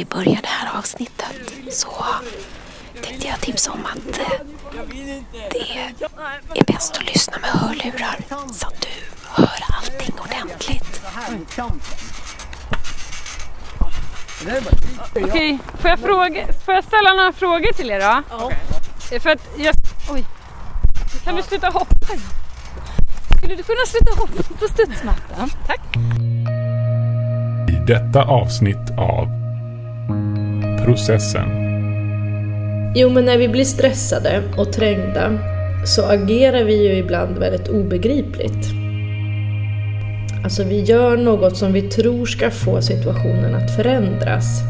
vi börjar det här avsnittet så tänkte jag tipsa om att eh, det är bäst att lyssna med hörlurar så att du hör allting ordentligt. Okej, får jag, fråga, får jag ställa några frågor till er då? Ja. För att jag... Oj. Kan du sluta hoppa? Skulle du kunna sluta hoppa på studsmattan? Tack. I detta avsnitt av Processen Jo, men när vi blir stressade och trängda så agerar vi ju ibland väldigt obegripligt. Alltså, vi gör något som vi tror ska få situationen att förändras.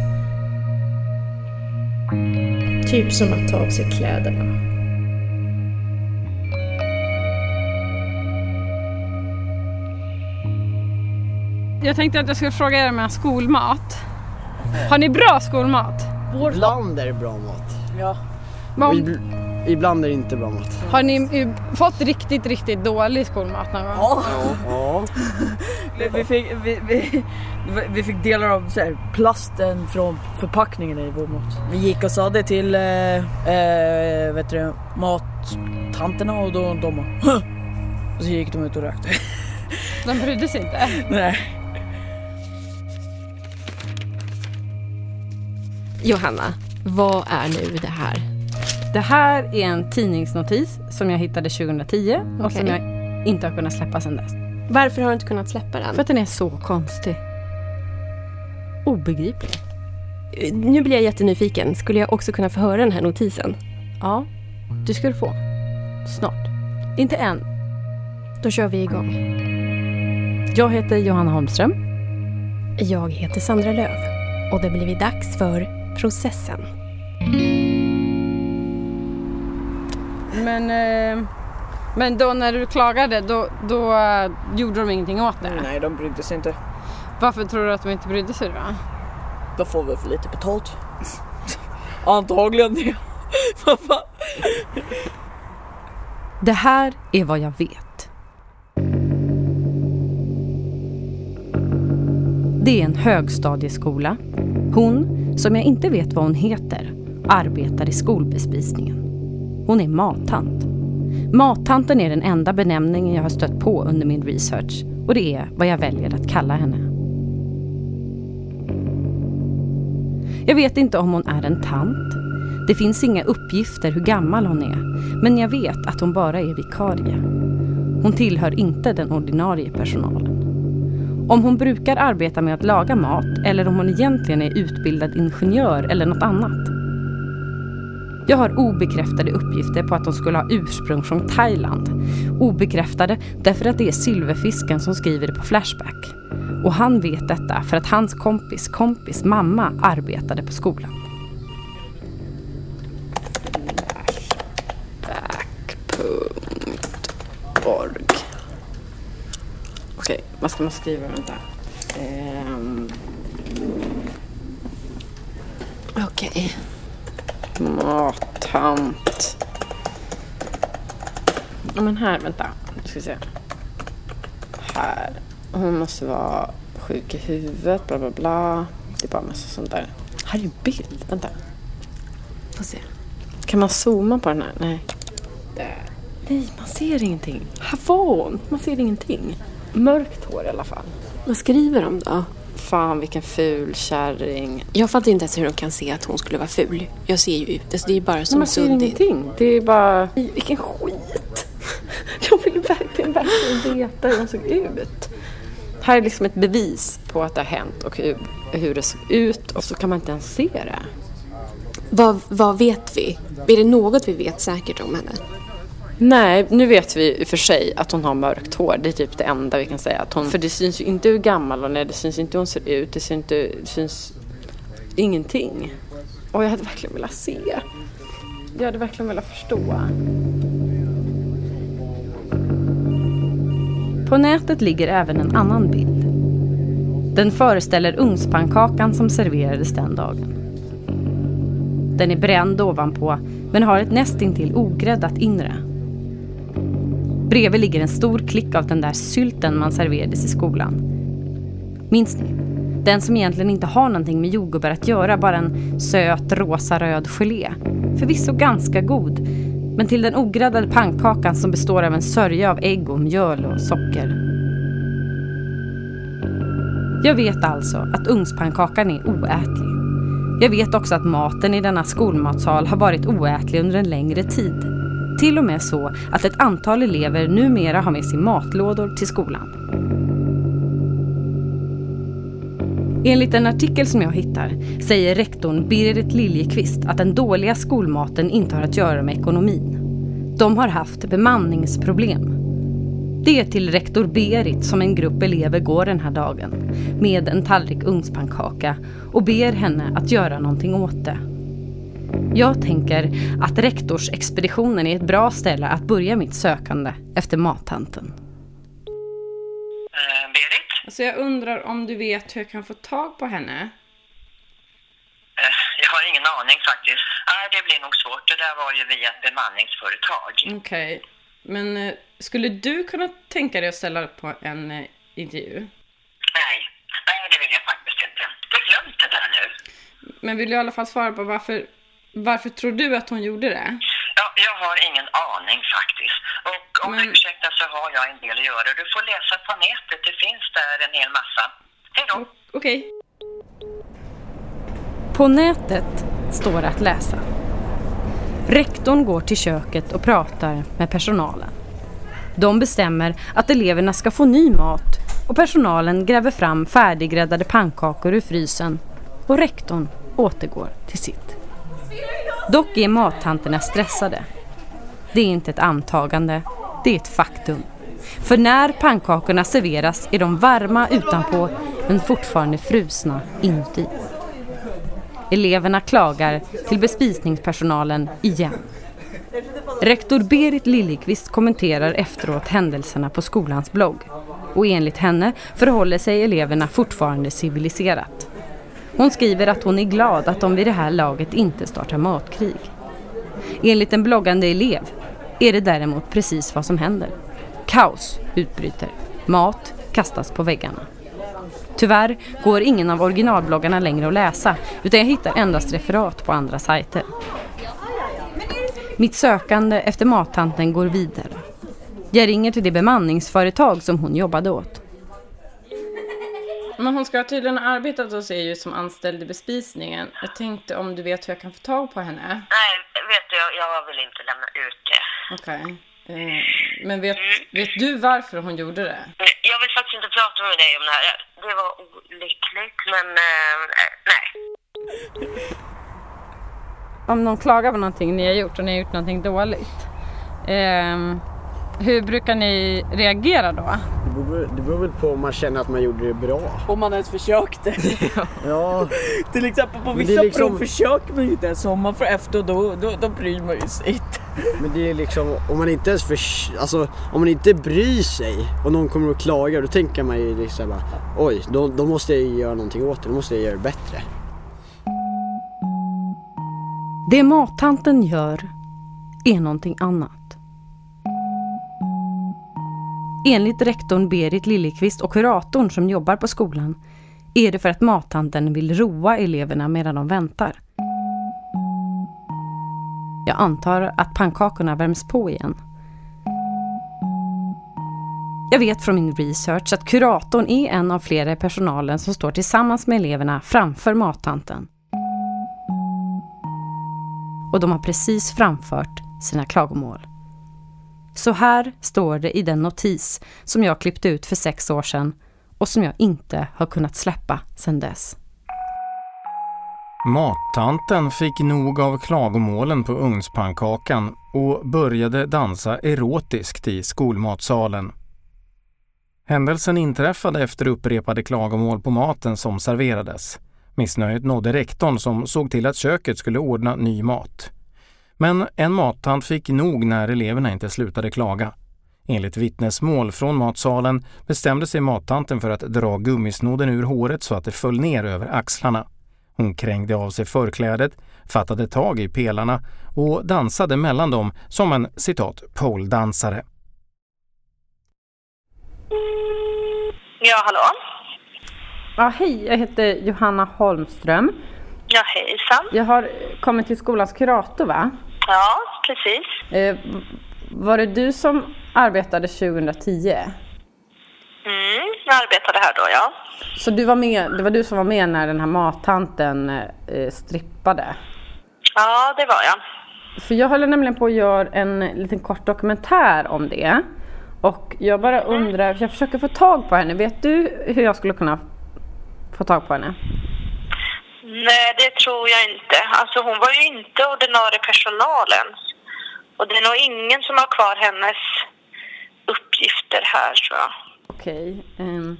Typ som att ta av sig kläderna. Jag tänkte att jag skulle fråga er med skolmat. Har ni bra skolmat? Ibland är det bra mat. Ja. Men Och om- ib- ibland är det inte bra mat. Har ni fått riktigt, riktigt dålig skolmat någon gång? Ja. Ja. Vi, vi, fick, vi, vi, vi fick delar av så här, plasten från förpackningen i vår mat. Vi gick och sa det till eh, eh, vet du, mattanterna och då de bara! Och så gick de ut och rökte. De brydde sig inte. Nej. Johanna, vad är nu det här? Det här är en tidningsnotis som jag hittade 2010 och som jag inte har kunnat släppa sedan dess. Varför har du inte kunnat släppa den? För att den är så konstig. Obegriplig. Nu blir jag jättenyfiken. Skulle jag också kunna få höra den här notisen? Ja, du ska du få. Snart. Inte än. Då kör vi igång. Jag heter Johanna Holmström. Jag heter Sandra Löv och det blivit dags för processen. Men, eh, men då när du klagade, då, då eh, gjorde de ingenting åt det. Nej, de brydde sig inte. Varför tror du att de inte brydde sig då? De får väl för lite betalt. Antagligen det. Det här är vad jag vet. Det är en högstadieskola. Hon, som jag inte vet vad hon heter, arbetar i skolbespisningen. Hon är mattant. Mattanten är den enda benämningen jag har stött på under min research och det är vad jag väljer att kalla henne. Jag vet inte om hon är en tant. Det finns inga uppgifter hur gammal hon är, men jag vet att hon bara är vikarie. Hon tillhör inte den ordinarie personalen. Om hon brukar arbeta med att laga mat eller om hon egentligen är utbildad ingenjör eller något annat. Jag har obekräftade uppgifter på att hon skulle ha ursprung från Thailand. Obekräftade därför att det är Silverfisken som skriver det på Flashback. Och han vet detta för att hans kompis kompis mamma arbetade på skolan. org. Okej, vad ska man skriva? Vänta. Ehm, Okej. mattant. Ja men här, vänta. Nu ska vi se. Här. Hon måste vara sjuk i huvudet, bla bla bla. Det är bara massa sånt där. Här är ju en bild. Vänta. Får se. Kan man zooma på den här? Nej. Där. Nej, man ser ingenting. Här var hon. Man ser ingenting. Mörkt hår i alla fall. Vad skriver de då? Fan vilken ful kärring. Jag fattar inte ens hur de kan se att hon skulle vara ful. Jag ser ju ut. Alltså, det är bara Men som man ser suddigt. ingenting. Det är bara... Vilken skit. Jag vill verkligen, verkligen veta hur hon såg ut. Här är liksom ett bevis på att det har hänt och hur, hur det såg ut och så kan man inte ens se det. Vad, vad vet vi? Är det något vi vet säkert om henne? Nej, nu vet vi i och för sig att hon har mörkt hår. Det är typ det enda vi kan säga. Att hon, för det syns ju inte hur gammal hon är, det syns inte hur hon ser ut, det syns, inte, det syns ingenting. Och jag hade verkligen velat se. Jag hade verkligen velat förstå. På nätet ligger även en annan bild. Den föreställer ugnspannkakan som serverades den dagen. Den är bränd ovanpå men har ett nästintill ogräddat inre. Bredvid ligger en stor klick av den där sylten man serverades i skolan. Minns ni? Den som egentligen inte har någonting med jordgubbar att göra, bara en söt rosa-röd gelé. Förvisso ganska god, men till den ogräddade pannkakan som består av en sörja av ägg och mjöl och socker. Jag vet alltså att ugnspannkakan är oätlig. Jag vet också att maten i denna skolmatsal har varit oätlig under en längre tid. Till och med så att ett antal elever numera har med sig matlådor till skolan. Enligt en artikel som jag hittar säger rektorn Berit Liljekvist att den dåliga skolmaten inte har att göra med ekonomin. De har haft bemanningsproblem. Det är till rektor Berit som en grupp elever går den här dagen med en tallrik ugnspannkaka och ber henne att göra någonting åt det. Jag tänker att rektorsexpeditionen är ett bra ställe att börja mitt sökande efter mattanten. Eh, Berit? Så jag undrar om du vet hur jag kan få tag på henne? Eh, jag har ingen aning faktiskt. Nej, det blir nog svårt. Det där var ju via ett bemanningsföretag. Okej, men eh, skulle du kunna tänka dig att ställa upp på en eh, intervju? Nej, nej det vill jag faktiskt inte. Du glömt det där nu. Men vill du i alla fall svara på varför, varför tror du att hon gjorde det? Ja, jag har ingen aning faktiskt. Och om Men- du ursäktar så har jag en del att göra. Du får läsa på nätet. Det finns där en hel massa. Hej då! O- Okej. På nätet står det att läsa. Rektorn går till köket och pratar med personalen. De bestämmer att eleverna ska få ny mat och personalen gräver fram färdiggräddade pannkakor ur frysen och rektorn återgår till sitt. Dock är mattanterna stressade. Det är inte ett antagande, det är ett faktum. För när pannkakorna serveras är de varma utanpå men fortfarande frusna inuti. Eleverna klagar till bespisningspersonalen igen. Rektor Berit Liljekvist kommenterar efteråt händelserna på skolans blogg. Och enligt henne förhåller sig eleverna fortfarande civiliserat. Hon skriver att hon är glad att de vid det här laget inte startar matkrig. Enligt en bloggande elev är det däremot precis vad som händer. Kaos utbryter. Mat kastas på väggarna. Tyvärr går ingen av originalbloggarna längre att läsa utan jag hittar endast referat på andra sajter. Mitt sökande efter mattanten går vidare. Jag ringer till det bemanningsföretag som hon jobbade åt. Men hon ska tydligen ha arbetat hos er just som anställd i bespisningen. Jag tänkte om du vet hur jag kan få tag på henne? Nej, vet du, jag, jag vill inte lämna ut det. Okej. Eh, men vet, vet du varför hon gjorde det? Jag vill faktiskt inte prata med dig om det här. Det var olyckligt, men eh, nej. Om någon klagar på någonting ni har gjort och ni har gjort någonting dåligt. ehm, hur brukar ni reagera då? Det beror, det beror väl på om man känner att man gjorde det bra. Om man ens försökte. Ja, Till exempel på vissa liksom- prov försöker man ju inte ens. Om man får efter då, då, då bryr man ju sig inte. men det är liksom om man inte ens förs- alltså om man inte bryr sig och någon kommer och klagar då tänker man ju liksom bara oj, då, då måste jag göra någonting åt det, då måste jag göra det bättre. Det mattanten gör är någonting annat. Enligt rektorn Berit Liljekvist och kuratorn som jobbar på skolan är det för att mattanten vill roa eleverna medan de väntar. Jag antar att pannkakorna värms på igen. Jag vet från min research att kuratorn är en av flera i personalen som står tillsammans med eleverna framför mattanten. Och de har precis framfört sina klagomål. Så här står det i den notis som jag klippte ut för sex år sedan och som jag inte har kunnat släppa sedan dess. Mattanten fick nog av klagomålen på ugnspannkakan och började dansa erotiskt i skolmatsalen. Händelsen inträffade efter upprepade klagomål på maten som serverades. Missnöjet nådde rektorn som såg till att köket skulle ordna ny mat. Men en mattant fick nog när eleverna inte slutade klaga. Enligt vittnesmål från matsalen bestämde sig mattanten för att dra gummisnodden ur håret så att det föll ner över axlarna. Hon krängde av sig förklädet, fattade tag i pelarna och dansade mellan dem som en citat poledansare. Ja, hallå? Ja, hej, jag heter Johanna Holmström. Ja, hejsan. Jag har kommit till skolans kurator, va? Ja, precis. Eh, var det du som arbetade 2010? Mm, jag arbetade här då, ja. Så du var med, det var du som var med när den här mattanten eh, strippade? Ja, det var jag. För jag håller nämligen på att göra en liten kort dokumentär om det. Och jag bara undrar, jag försöker få tag på henne. Vet du hur jag skulle kunna få tag på henne? Nej, det tror jag inte. Alltså hon var ju inte ordinarie personalen. Och det är nog ingen som har kvar hennes uppgifter här tror jag. Okej. ehm.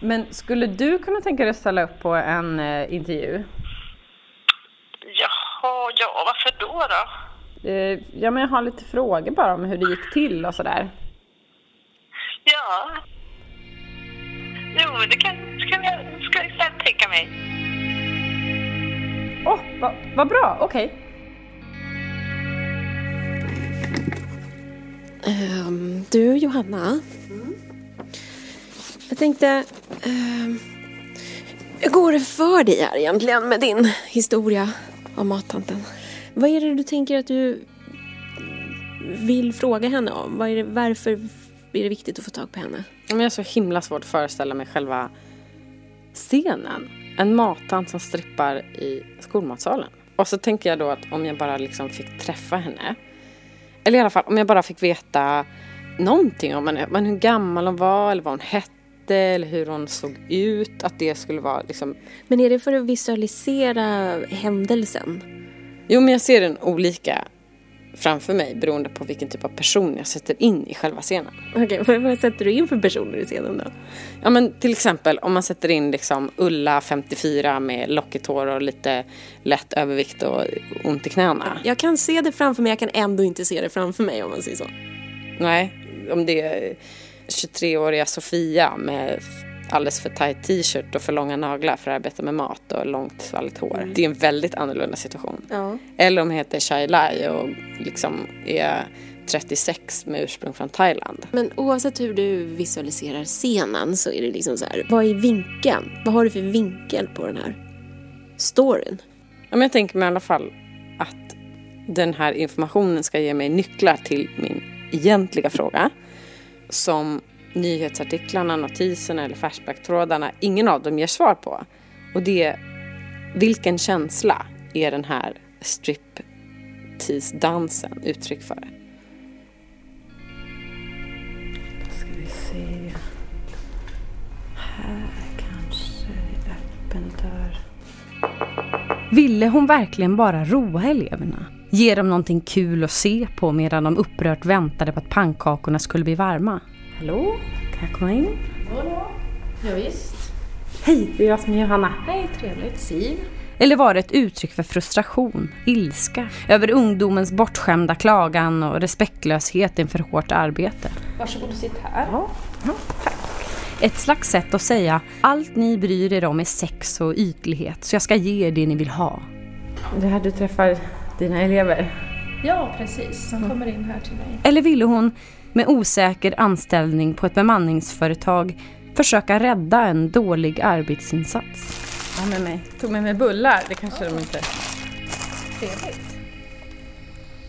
Men skulle du kunna tänka dig att ställa upp på en eh, intervju? Jaha, ja varför då då? Eh, ja, men jag har lite frågor bara om hur det gick till och sådär. Ja. Jo, men det kan, ska jag, ska tänka mig. Åh, oh, vad va bra, okej. Ehm, du Johanna. Jag tänkte, ehm, hur går det för dig här egentligen med din historia om mattanten? Vad är det du tänker att du vill fråga henne om? Vad är det, varför är det viktigt att få tag på henne? Jag har så himla svårt att föreställa mig själva scenen. En mattant som strippar i skolmatsalen. Och så tänker jag då att om jag bara liksom fick träffa henne. Eller i alla fall om jag bara fick veta någonting om henne. Men hur gammal hon var eller vad hon hette eller hur hon såg ut. Att det skulle vara liksom... Men är det för att visualisera händelsen? Jo men jag ser den olika framför mig beroende på vilken typ av person jag sätter in i själva scenen. Okej, okay, vad sätter du in för personer i scenen då? Ja men till exempel om man sätter in liksom Ulla 54 med lockigt hår och lite lätt övervikt och ont i knäna. Jag kan se det framför mig, jag kan ändå inte se det framför mig om man säger så. Nej, om det är 23-åriga Sofia med alldeles för tight t-shirt och för långa naglar för att arbeta med mat och långt svalligt hår. Mm. Det är en väldigt annorlunda situation. Ja. Eller om hon heter Shai Lai och liksom är 36 med ursprung från Thailand. Men oavsett hur du visualiserar scenen så är det liksom så här, vad är vinkeln? Vad har du för vinkel på den här storyn? Ja, men jag tänker mig i alla fall att den här informationen ska ge mig nycklar till min egentliga fråga som nyhetsartiklarna, notiserna eller Flashback-trådarna, ingen av dem ger svar på. Och det är vilken känsla är den här striptease-dansen uttryck för? Då ska vi se. Här kanske öppen dörr. Ville hon verkligen bara roa eleverna? Ge dem någonting kul att se på medan de upprört väntade på att pannkakorna skulle bli varma? Hallå, kan jag komma in? Ja, ja visst. Hej, det är jag som är Johanna. Hej, trevligt. Siv. Eller var det ett uttryck för frustration, ilska, över ungdomens bortskämda klagan och respektlöshet inför hårt arbete? Varsågod och sitt här. Ja, ja, tack. Ett slags sätt att säga allt ni bryr er om är sex och ytlighet så jag ska ge er det ni vill ha. Det här du träffar dina elever? Ja, precis. Som kommer in här till mig. Eller ville hon med osäker anställning på ett bemanningsföretag försöka rädda en dålig arbetsinsats. Ja, med mig. Tog med mig bullar, det kanske de inte... Trevligt.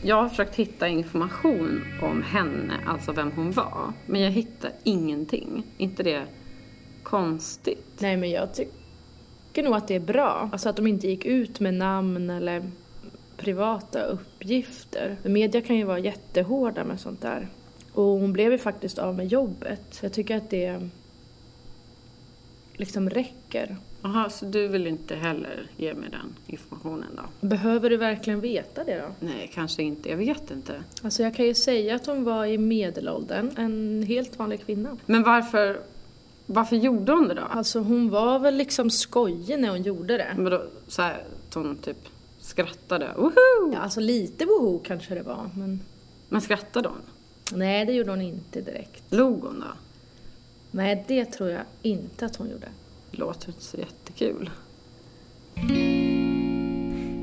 Jag har försökt hitta information om henne, alltså vem hon var. Men jag hittar ingenting. inte det konstigt? Nej, men jag tycker nog att det är bra. Alltså att de inte gick ut med namn eller privata uppgifter. Media kan ju vara jättehårda med sånt där. Och hon blev ju faktiskt av med jobbet. Jag tycker att det liksom räcker. Jaha, så du vill inte heller ge mig den informationen då? Behöver du verkligen veta det då? Nej, kanske inte. Jag vet inte. Alltså jag kan ju säga att hon var i medelåldern, en helt vanlig kvinna. Men varför, varför gjorde hon det då? Alltså hon var väl liksom skojig när hon gjorde det. Men då, så här, att hon typ skrattade? Woho! Ja, alltså lite woho kanske det var, men... Men skrattade hon? Nej, det gjorde hon inte direkt. Log hon då? Nej, det tror jag inte att hon gjorde. Det låter inte så jättekul.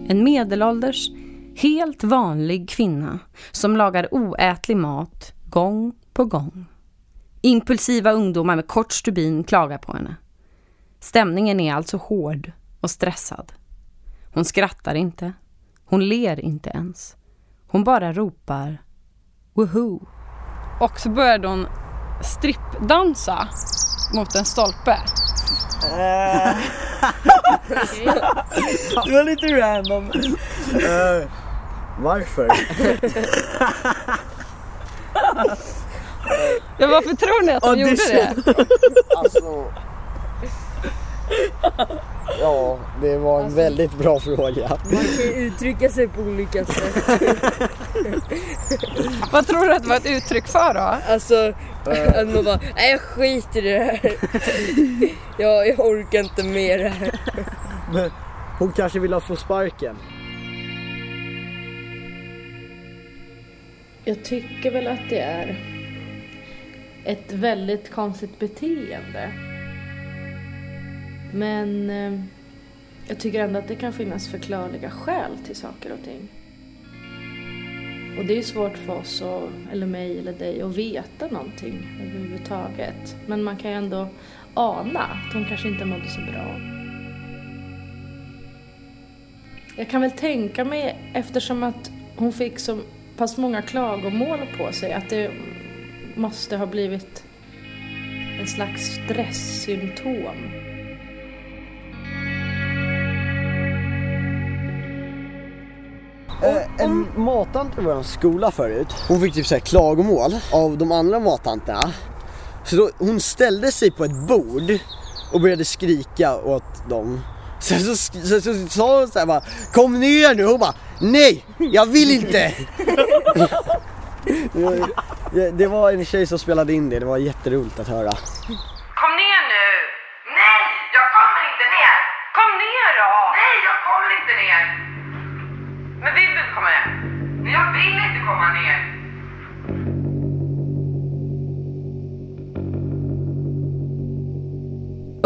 En medelålders, helt vanlig kvinna som lagar oätlig mat gång på gång. Impulsiva ungdomar med kort stubin klagar på henne. Stämningen är alltså hård och stressad. Hon skrattar inte. Hon ler inte ens. Hon bara ropar Woohoo! Och så började hon strippdansa mot en stolpe. Det var lite random. Eh, varför? Ja, varför tror ni att hon gjorde det? Alltså... Ja, det var en väldigt bra fråga. Man kan ju uttrycka sig på olika sätt. Vad tror du att det var ett uttryck för då? Alltså, att man bara, nej jag skiter i det här. Jag, jag orkar inte med det här. Men hon kanske vill ha få sparken. Jag tycker väl att det är ett väldigt konstigt beteende. Men eh, jag tycker ändå att det kan finnas förklarliga skäl till saker och ting. Och det är svårt för oss, och, eller mig eller dig, att veta någonting överhuvudtaget. Men man kan ju ändå ana att hon kanske inte mådde så bra. Jag kan väl tänka mig, eftersom att hon fick så pass många klagomål på sig, att det måste ha blivit en slags stresssymptom. En mattant i vår skola förut, hon fick typ så här klagomål av de andra mattanterna. Så då, hon ställde sig på ett bord och började skrika åt dem. Sen så, så, så, sa hon såhär bara Kom ner nu! Hon bara Nej! Jag vill inte! det, var, det var en tjej som spelade in det, det var jätteroligt att höra.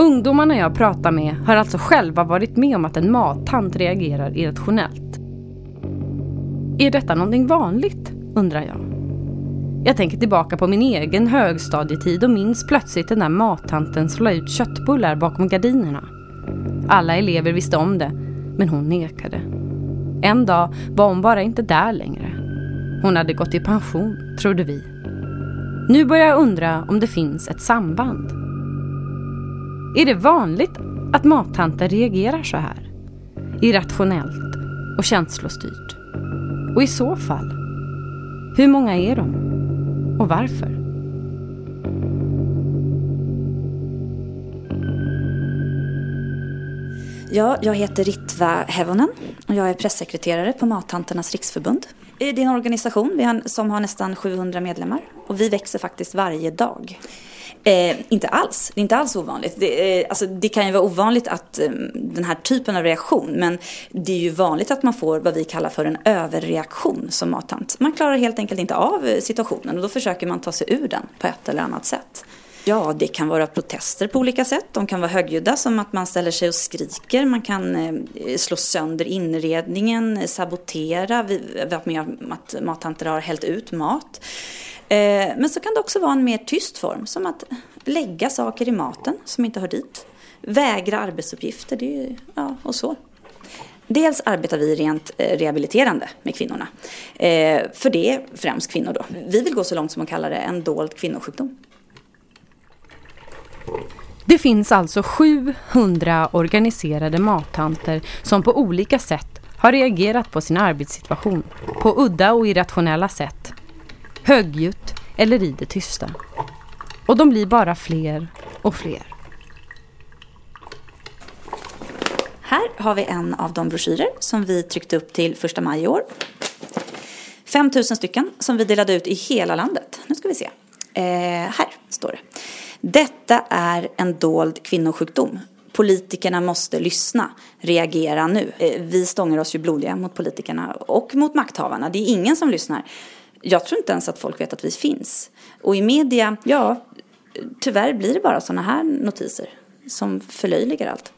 Ungdomarna jag pratar med har alltså själva varit med om att en mattant reagerar irrationellt. Är detta någonting vanligt, undrar jag. Jag tänker tillbaka på min egen högstadietid och minns plötsligt den där mattanten som la ut köttbullar bakom gardinerna. Alla elever visste om det, men hon nekade. En dag var hon bara inte där längre. Hon hade gått i pension, trodde vi. Nu börjar jag undra om det finns ett samband. Är det vanligt att mattanter reagerar så här? Irrationellt och känslostyrt? Och i så fall, hur många är de? Och varför? Ja, jag heter Ritva Hevonen och jag är pressekreterare på Mattanternas riksförbund. Det är en organisation som har nästan 700 medlemmar och vi växer faktiskt varje dag. Eh, inte alls, det är inte alls ovanligt. Det, eh, alltså, det kan ju vara ovanligt att eh, den här typen av reaktion, men det är ju vanligt att man får vad vi kallar för en överreaktion som mattant. Man klarar helt enkelt inte av eh, situationen och då försöker man ta sig ur den på ett eller annat sätt. Ja, det kan vara protester på olika sätt. De kan vara högljudda som att man ställer sig och skriker. Man kan eh, slå sönder inredningen, eh, sabotera. Vi har varit med om att mattanter har hällt ut mat. Eh, men så kan det också vara en mer tyst form, som att lägga saker i maten som inte hör dit. Vägra arbetsuppgifter, det är, ja, och så. Dels arbetar vi rent eh, rehabiliterande med kvinnorna. Eh, för det är främst kvinnor då. Vi vill gå så långt som att kalla det en dold kvinnosjukdom. Det finns alltså 700 organiserade mattanter som på olika sätt har reagerat på sin arbetssituation på udda och irrationella sätt. Högljutt eller i det tysta. Och de blir bara fler och fler. Här har vi en av de broschyrer som vi tryckte upp till första maj i år. 5 000 stycken som vi delade ut i hela landet. Nu ska vi se. Eh, här står det. Detta är en dold kvinnosjukdom. Politikerna måste lyssna, reagera nu. Eh, vi stångar oss ju blodiga mot politikerna och mot makthavarna. Det är ingen som lyssnar. Jag tror inte ens att folk vet att vi finns. Och i media, ja, tyvärr blir det bara sådana här notiser som förlöjligar allt.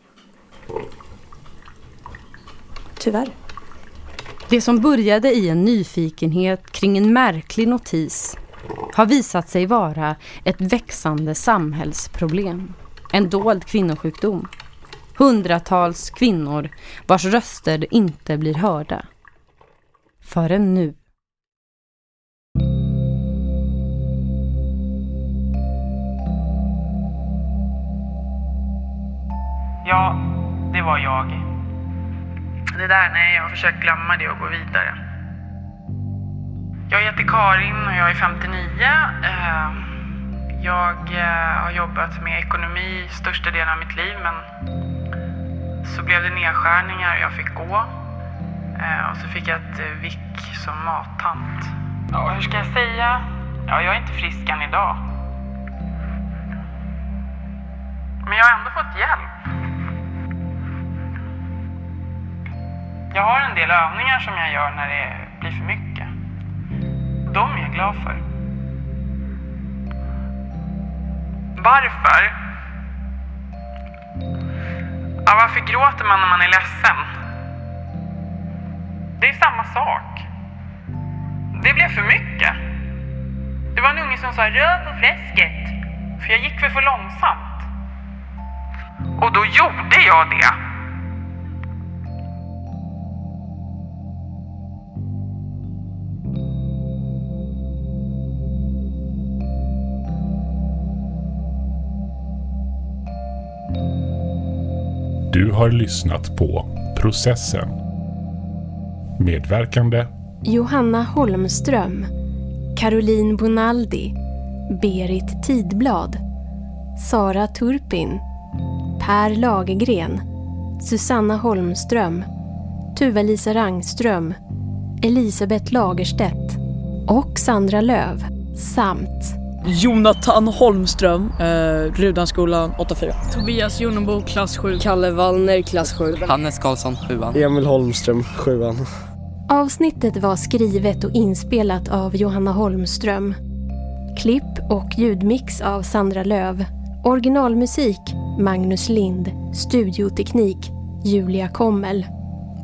Tyvärr. Det som började i en nyfikenhet kring en märklig notis har visat sig vara ett växande samhällsproblem. En dold kvinnosjukdom. Hundratals kvinnor vars röster inte blir hörda. Förrän nu. Ja, det var jag. Det där, nej, jag har försökt glömma det och gå vidare. Jag heter Karin och jag är 59. Eh, Jag eh, har jobbat med ekonomi största delen av mitt liv men så blev det nedskärningar och jag fick gå. Eh, Och så fick jag ett eh, vick som mattant. Ja, hur ska jag säga? Ja, jag är inte frisk än idag. Men jag har ändå fått hjälp. Jag har en del övningar som jag gör när det blir för mycket. De är jag glad för. Varför? Ja, varför gråter man när man är ledsen? Det är samma sak. Det blev för mycket. Det var en unge som sa rör på fläsket. För jag gick väl för långsamt. Och då gjorde jag det. Har lyssnat på Processen. Medverkande Johanna Holmström, Caroline Bonaldi, Berit Tidblad, Sara Turpin, Per Lagergren, Susanna Holmström, Tuva-Lisa Rangström, Elisabeth Lagerstedt och Sandra Löv samt Jonathan Holmström, eh, Rudanskolan 84. Tobias Jonebo, klass 7. Kalle Wallner, klass 7. Hannes Karlsson, 7 Emil Holmström, 7 Avsnittet var skrivet och inspelat av Johanna Holmström. Klipp och ljudmix av Sandra Löv. Originalmusik Magnus Lind. Studioteknik Julia Kommel.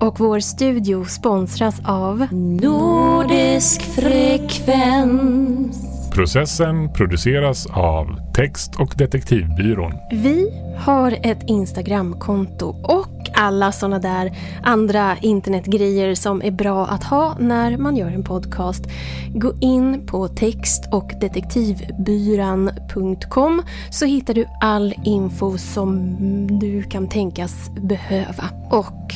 Och vår studio sponsras av Nordisk Frekvens. Processen produceras av Text och detektivbyrån. Vi har ett Instagramkonto och alla såna där andra internetgrejer som är bra att ha när man gör en podcast. Gå in på text och detektivbyran.com så hittar du all info som du kan tänkas behöva. Och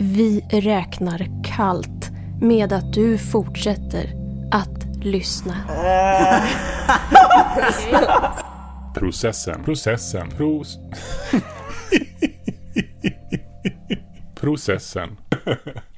vi räknar kallt med att du fortsätter att lyssna. Processen. Processen. Pros... Processen.